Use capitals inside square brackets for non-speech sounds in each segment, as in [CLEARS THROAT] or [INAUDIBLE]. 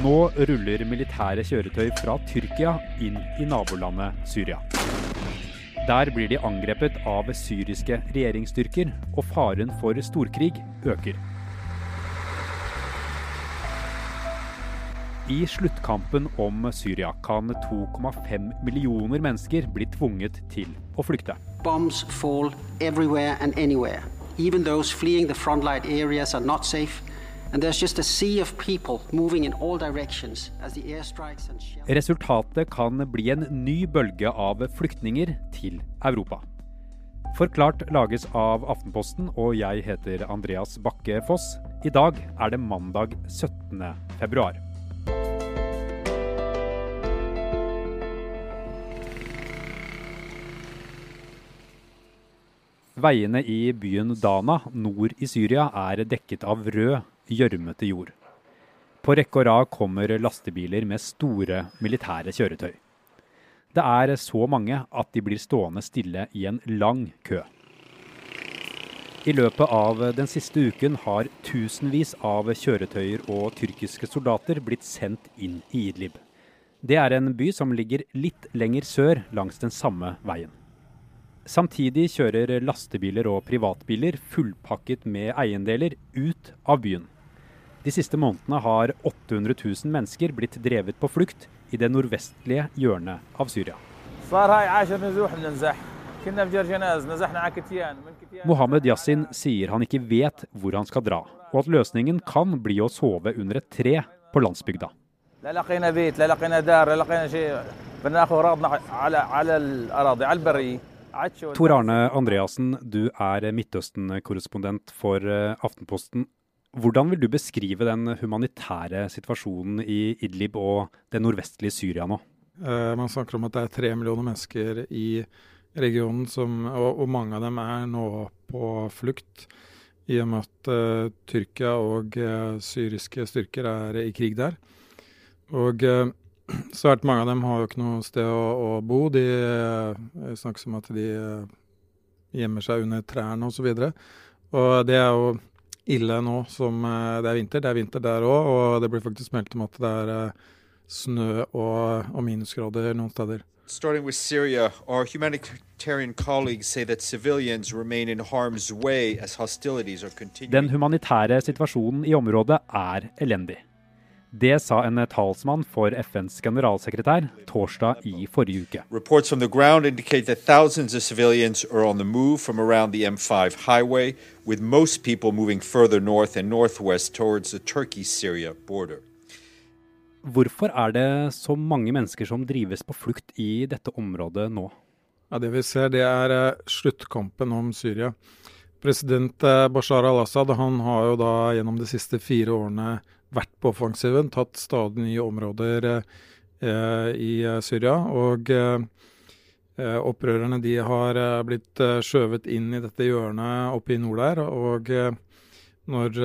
Nå ruller militære kjøretøy fra Tyrkia inn i nabolandet Syria. Der blir de angrepet av syriske regjeringsstyrker, og faren for storkrig øker. I sluttkampen om Syria kan 2,5 millioner mennesker bli tvunget til å flykte. Bombs fall everywhere and anywhere. Even those fleeing the frontline areas are not safe. Resultatet kan bli en ny bølge av flyktninger til Europa. Forklart lages av Aftenposten, og jeg heter Andreas Bakke Foss. I dag er det mandag 17. februar. Veiene i byen Dana nord i Syria er dekket av rød, gjørmete jord. På rekke og rad kommer lastebiler med store militære kjøretøy. Det er så mange at de blir stående stille i en lang kø. I løpet av den siste uken har tusenvis av kjøretøyer og tyrkiske soldater blitt sendt inn i Idlib. Det er en by som ligger litt lenger sør langs den samme veien. Samtidig kjører lastebiler og privatbiler fullpakket med eiendeler ut av byen. De siste månedene har 800 000 mennesker blitt drevet på flukt i det nordvestlige hjørnet av Syria. Mohammed Yassin sier han ikke vet hvor han skal dra, og at løsningen kan bli å sove under et tre på landsbygda. Tor Arne Andreassen, du er Midtøsten-korrespondent for eh, Aftenposten. Hvordan vil du beskrive den humanitære situasjonen i Idlib og det nordvestlige Syria nå? Uh, man snakker om at det er tre millioner mennesker i regionen, som, og, og, mange av dem er nå på flukt. I og med at uh, Tyrkia og uh, syriske styrker er i krig der. Og [CLEARS THROAT] svært mange av dem har jo ikke noe sted å, å bo. De snakkes om at de gjemmer seg under trærne osv. Og, så og det er jo ille nå som det er vinter. Det er vinter der òg, og det blir faktisk meldt om at det er snø og, og minusgrader noen steder. Starting with Syria, our humanitarian colleagues say that civilians remain in harm's way as hostilities are continuing. Den humanitære situasjonen i området er elendig. Det sa en talsmann for FNs generalsekretær torsdag i forrige uke. Reports from the ground indicate that thousands of civilians are on the move from around the M5 highway, with most people moving further north and northwest towards the Turkey-Syria border. Hvorfor er det så mange mennesker som drives på flukt i dette området nå? Ja, det vi ser, det er uh, sluttkampen om Syria. President uh, Bashar al-Assad han har jo da gjennom de siste fire årene vært på offensiven, tatt stadig nye områder eh, i Syria. Og opprørerne de har blitt skjøvet inn i dette hjørnet oppe i nord der. Og når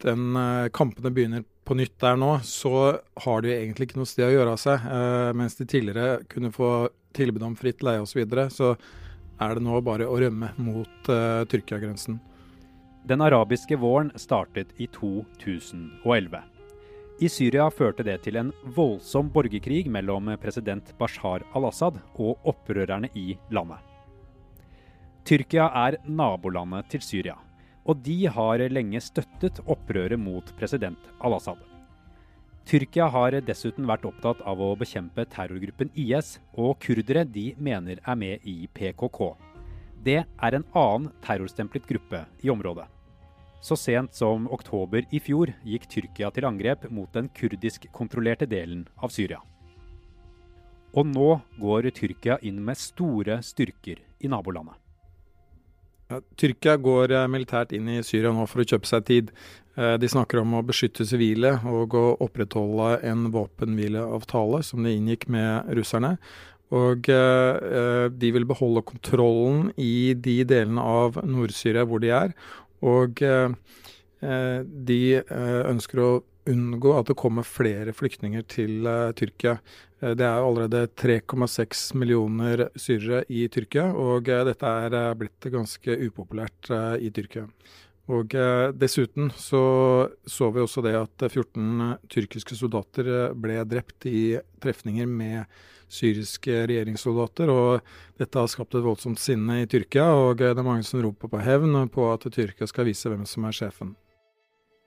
den kampene begynner på nytt der nå, så har de egentlig ikke noe sted å gjøre av seg. Eh, mens de tidligere kunne få tilbud om fritt leie osv., så, videre, så er det nå bare å rømme mot eh, Tyrkia-grensen. Den arabiske våren startet i 2011. I Syria førte det til en voldsom borgerkrig mellom president Bashar al-Assad og opprørerne i landet. Tyrkia er nabolandet til Syria og de har lenge støttet opprøret mot president al-Assad. Tyrkia har dessuten vært opptatt av å bekjempe terrorgruppen IS, og kurdere de mener er med i PKK. Det er en annen terrorstemplet gruppe i området. Så sent som oktober i fjor gikk Tyrkia til angrep mot den kurdisk-kontrollerte delen av Syria. Og nå går Tyrkia inn med store styrker i nabolandet. Ja, Tyrkia går eh, militært inn i Syria nå for å kjøpe seg tid. Eh, de snakker om å beskytte sivile og å opprettholde en våpenhvileavtale som de inngikk med russerne. Og eh, de vil beholde kontrollen i de delene av Nord-Syria hvor de er. Og de ønsker å unngå at det kommer flere flyktninger til Tyrkia. Eh, det er allerede 3,6 millioner syrere i Tyrkia, og eh, dette er eh, blitt ganske upopulært i Tyrkia. Og eh, Dessuten så så vi også det at 14 tyrkiske soldater ble drept i trefninger med syriske regjeringssoldater. og Dette har skapt et voldsomt sinne i Tyrkia, og det er mange som roper på hevn på at Tyrkia skal vise hvem som er sjefen.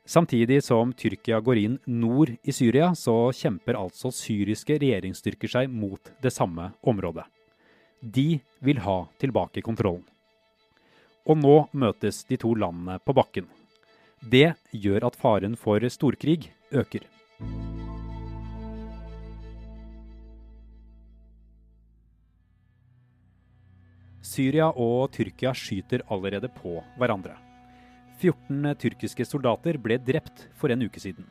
Samtidig som Tyrkia går inn nord i Syria, så kjemper altså syriske regjeringsstyrker seg mot det samme området. De vil ha tilbake kontrollen. Og nå møtes de to landene på bakken. Det gjør at faren for storkrig øker. Syria og Tyrkia skyter allerede på hverandre. 14 tyrkiske soldater ble drept for en uke siden.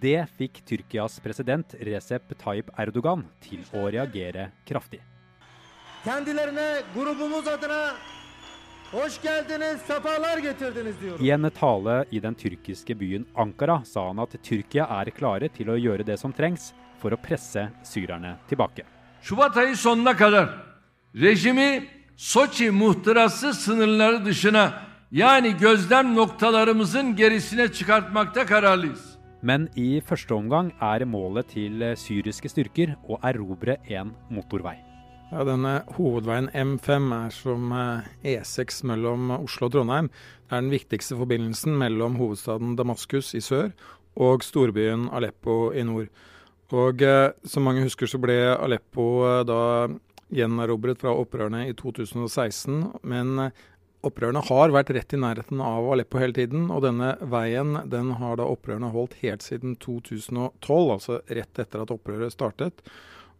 Det fikk Tyrkias president Recep Tayyip Erdogan til å reagere kraftig. I en tale i den tyrkiske byen Ankara sa han at Tyrkia er klare til å gjøre det som trengs for å presse syrerne tilbake. Şubat ayı sonuna kadar rejimi Soçi muhtırası sınırları dışına yani gözlem noktalarımızın gerisine çıkartmakta kararlıyız. Men i første omgang er målet til syriske styrker å erobre en motorvei. Ja, denne Hovedveien M5 er som E6 e mellom Oslo og Trondheim. Det er den viktigste forbindelsen mellom hovedstaden Damaskus i sør og storbyen Aleppo i nord. Og eh, Som mange husker så ble Aleppo eh, da gjenerobret fra opprørerne i 2016. Men opprørene opprørerne har vært rett i nærheten av Aleppo hele tiden. Og denne veien den har da opprørerne holdt helt siden 2012, altså rett etter at opprøret startet.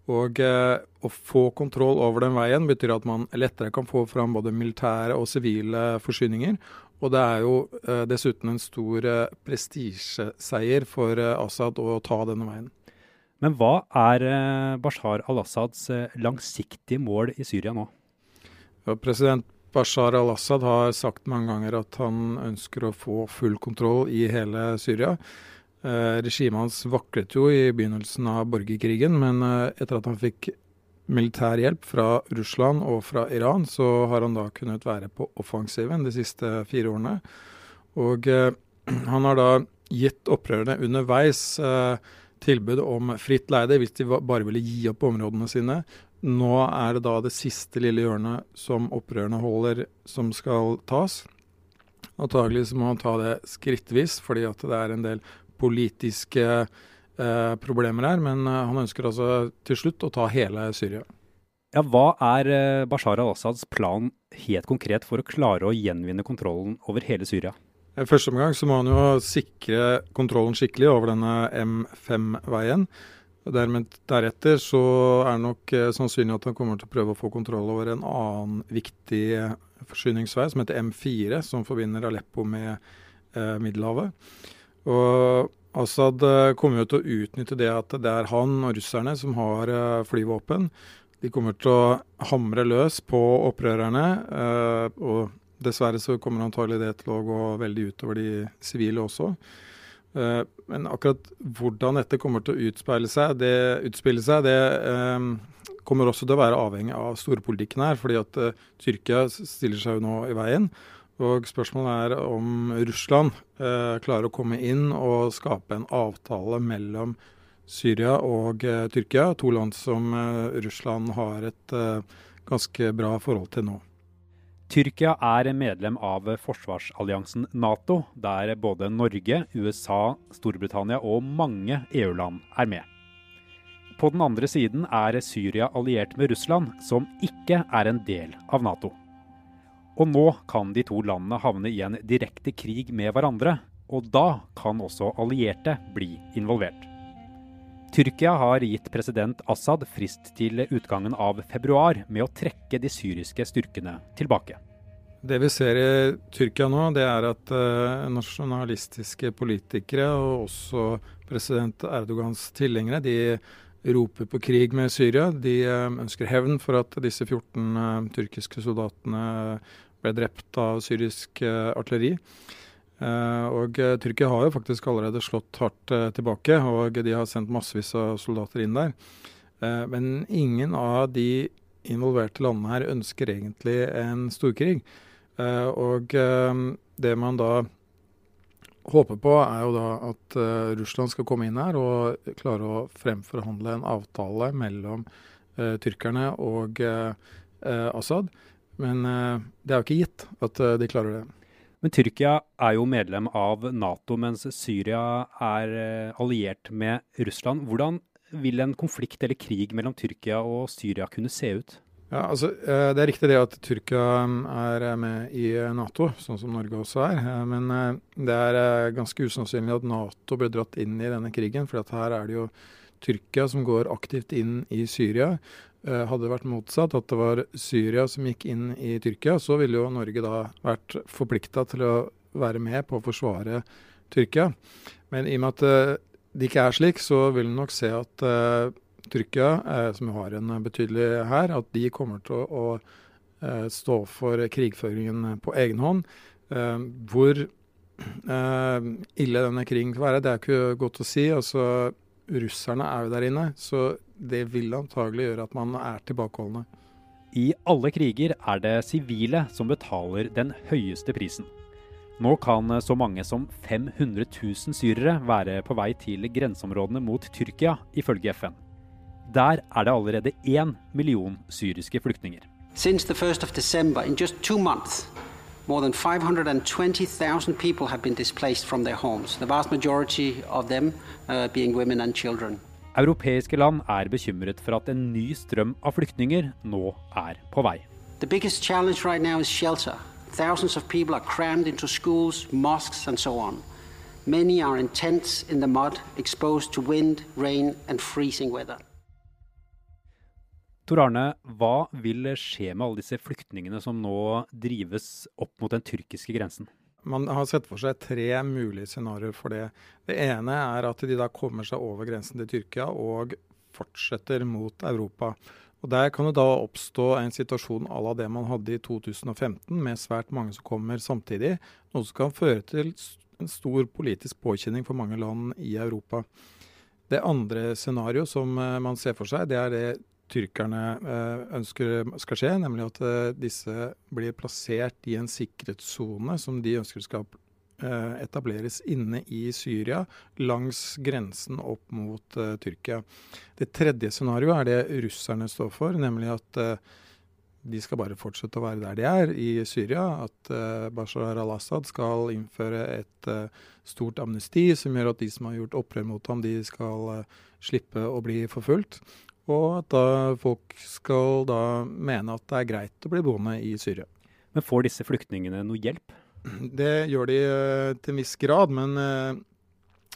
Og eh, å få kontroll over den veien betyr at man lettere kan få fram både militære og sivile forsyninger. Og det er jo eh, dessuten en stor eh, prestisjeseier for eh, Assad å ta denne veien. Men hva er eh, Bashar al-Assads eh, langsiktige mål i Syria nå? Ja, president Bashar al-Assad har sagt mange ganger at han ønsker å få full kontroll i hele Syria. Eh, regimet hans vaklet jo i begynnelsen av borgerkrigen, men eh, etter at han fikk militær hjelp fra Russland og fra Iran, så har han da kunnet være på offensiven de siste fire årene. Og eh, [CLEARS THROAT] han har da gitt opprørerne underveis eh, tilbud om fritt leide hvis de bare ville gi opp områdene sine. Nå er det da det siste lille hjørnet som opprørerne holder, som skal tas. Antagelig må han ta det skrittvis, fordi det er en del politiske eh, problemer her. Men eh, han ønsker altså til slutt å ta hele Syria. Ja, Hva er eh, Bashar al-Assads plan helt konkret for å klare å gjenvinne kontrollen over hele Syria? I første omgang så må han jo sikre kontrollen skikkelig over denne M5-veien. og Deretter så er det nok eh, sannsynlig at han kommer til å prøve å få kontroll over en annen viktig eh, forsyningsvei, som heter M4, som forbinder Aleppo med eh, Middelhavet. Og Assad eh, kommer jo til å utnytte det at det er han og russerne som har eh, flyvåpen. De kommer til å hamre løs på opprørerne. Eh, og Dessverre så kommer antagelig det til å gå veldig utover de sivile også. Uh, men akkurat hvordan dette kommer til å utspille seg, det, utspille seg, det um, kommer også til å være avhengig av storpolitikken her. fordi at uh, Tyrkia stiller seg jo nå i veien. Og spørsmålet er om Russland klarer å komme inn og skape en avtale mellom Syria og Tyrkia, to land som Russland har et ganske bra forhold til nå. Tyrkia er medlem av forsvarsalliansen Nato, der både Norge, USA, Storbritannia og mange EU-land er med. På den andre siden er Syria alliert med Russland, som ikke er en del av Nato. Og nå kan de to landene havne i en direkte krig med hverandre, og da kan også allierte bli involvert. Tyrkia har gitt president Assad frist til utgangen av februar med å trekke de syriske styrkene tilbake. Det vi ser i Tyrkia nå, det er at uh, nasjonalistiske politikere og også president Erdogans tilhengere de roper på krig med Syria. De uh, ønsker hevn for at disse 14 uh, eh, tyrkiske soldatene ble drept av syrisk artilleri. Og Tyrkia har jo faktisk allerede slått hardt tilbake, og de har sendt massevis av soldater inn der. men ingen av de involverte landene her ønsker egentlig en storkrig. Og det man da håper på, er jo da at Russland skal komme inn her og klare å fremforhandle en avtale mellom tyrkerne og Assad. Men det er jo ikke gitt at de klarer det. Men Tyrkia er jo medlem av Nato, mens Syria er alliert med Russland. Hvordan vil en konflikt eller krig mellom Tyrkia og Syria kunne se ut? Ja, altså, eh, Det er riktig det at Tyrkia mm, er eh, med i eh, Nato, sånn som Norge også er. Men det er ganske usannsynlig at Nato ble dratt inn i denne krigen. For her er det jo Tyrkia som går aktivt inn i Syria. Hadde det vært motsatt, at det var Syria som gikk inn i Tyrkia, så ville jo Norge da vært forplikta til å være med på å forsvare Tyrkia. Men i og med at det ikke er slik, så vil en nok se at Tyrkia, uh, som har en betydelig hær, at de kommer til å, å uh, stå for krigføringen på egen hånd. Eh, hvor ille denne krigen kan være, det er ikke godt å si. Altså, russerne er jo der inne, så det vil antagelig gjøre at man er tilbakeholdne. I alle kriger er det sivile som betaler den høyeste prisen. Nå kan så mange som 500 000 syrere være på vei til grenseområdene mot Tyrkia, ifølge FN. Der er det allerede én million syriske flyktninger. Since the 1st of December, in just two months, more than 520,000 people have been displaced from their homes, the vast majority of them uh, being women and children. Europeiske land er bekymret for at en ny strøm av flyktninger nå er på vei. The biggest challenge right now is shelter. Thousands of people are crammed into schools, mosques and so on. Many are in tents in the mud, exposed to wind, rain and freezing weather. Tor Arne, hva vil skje med alle disse flyktningene som nå drives opp mot den tyrkiske grensen? Man har sett for seg tre mulige scenarioer for det. Det ene er at de da kommer seg over grensen til Tyrkia og fortsetter mot Europa. Og Der kan det da oppstå en situasjon à la det man hadde i 2015, med svært mange som kommer samtidig. Noe som kan føre til en stor politisk påkjenning for mange land i Europa. Det andre scenarioet som eh, man ser for seg, det er det tyrkerne eh, ønsker skal skje, nemlig at eh, disse blir plassert i en sikkerhetssone som de ønsker skal eh, etableres inne i Syria, langs grensen opp mot Tyrkia. Det tredje scenarioet er det russerne står for, nemlig at de skal bare fortsette å være der de er, i Syria. At Bashar al-Assad skal innføre et stort amnesti som gjør at de som har gjort opprør mot ham, de skal slippe å bli forfulgt. Og at da folk skal da mene at det er greit å bli boende i Syria. Men får disse flyktningene noe hjelp? Det gjør de uh, til en viss grad, men uh,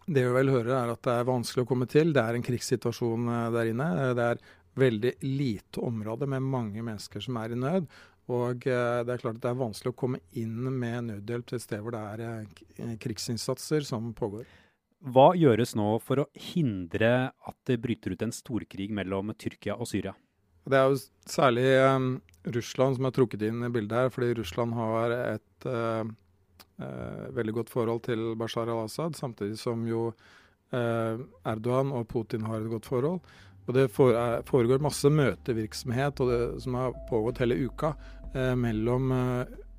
det vi vel hører er at det er vanskelig å komme til. Det er en krigssituasjon uh, der inne. Det er veldig lite område med mange mennesker som er i nød. Og det er klart at det er vanskelig å komme inn med nødhjelp til et sted hvor det er krigsinnsatser som pågår. Hva gjøres nå for å hindre at det bryter ut en storkrig mellom Tyrkia og Syria? Det er jo særlig um, Russland som er trukket inn i bildet her, fordi Russland har et uh, uh, veldig godt forhold til Bashar al-Assad, samtidig som jo uh, Erdogan og Putin har et godt forhold. Og Det foregår masse møtevirksomhet det, som har pågått hele uka mellom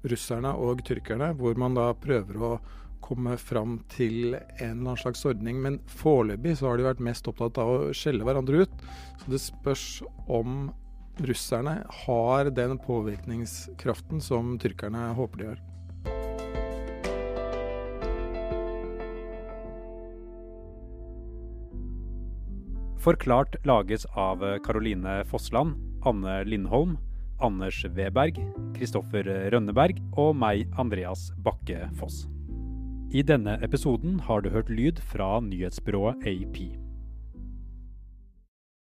russerne og tyrkerne, hvor man da prøver å komme fram til en eller annen slags ordning. Men foreløpig så har de vært mest opptatt av å skjelle hverandre ut. Så det spørs om russerne har den påvirkningskraften som tyrkerne håper de har. Forklart lages av Caroline Fossland, Anne Lindholm, Anders Weberg, Kristoffer Rønneberg og meg, Andreas Bakke Foss. I denne episoden har du hørt lyd fra nyhetsbyrået AP.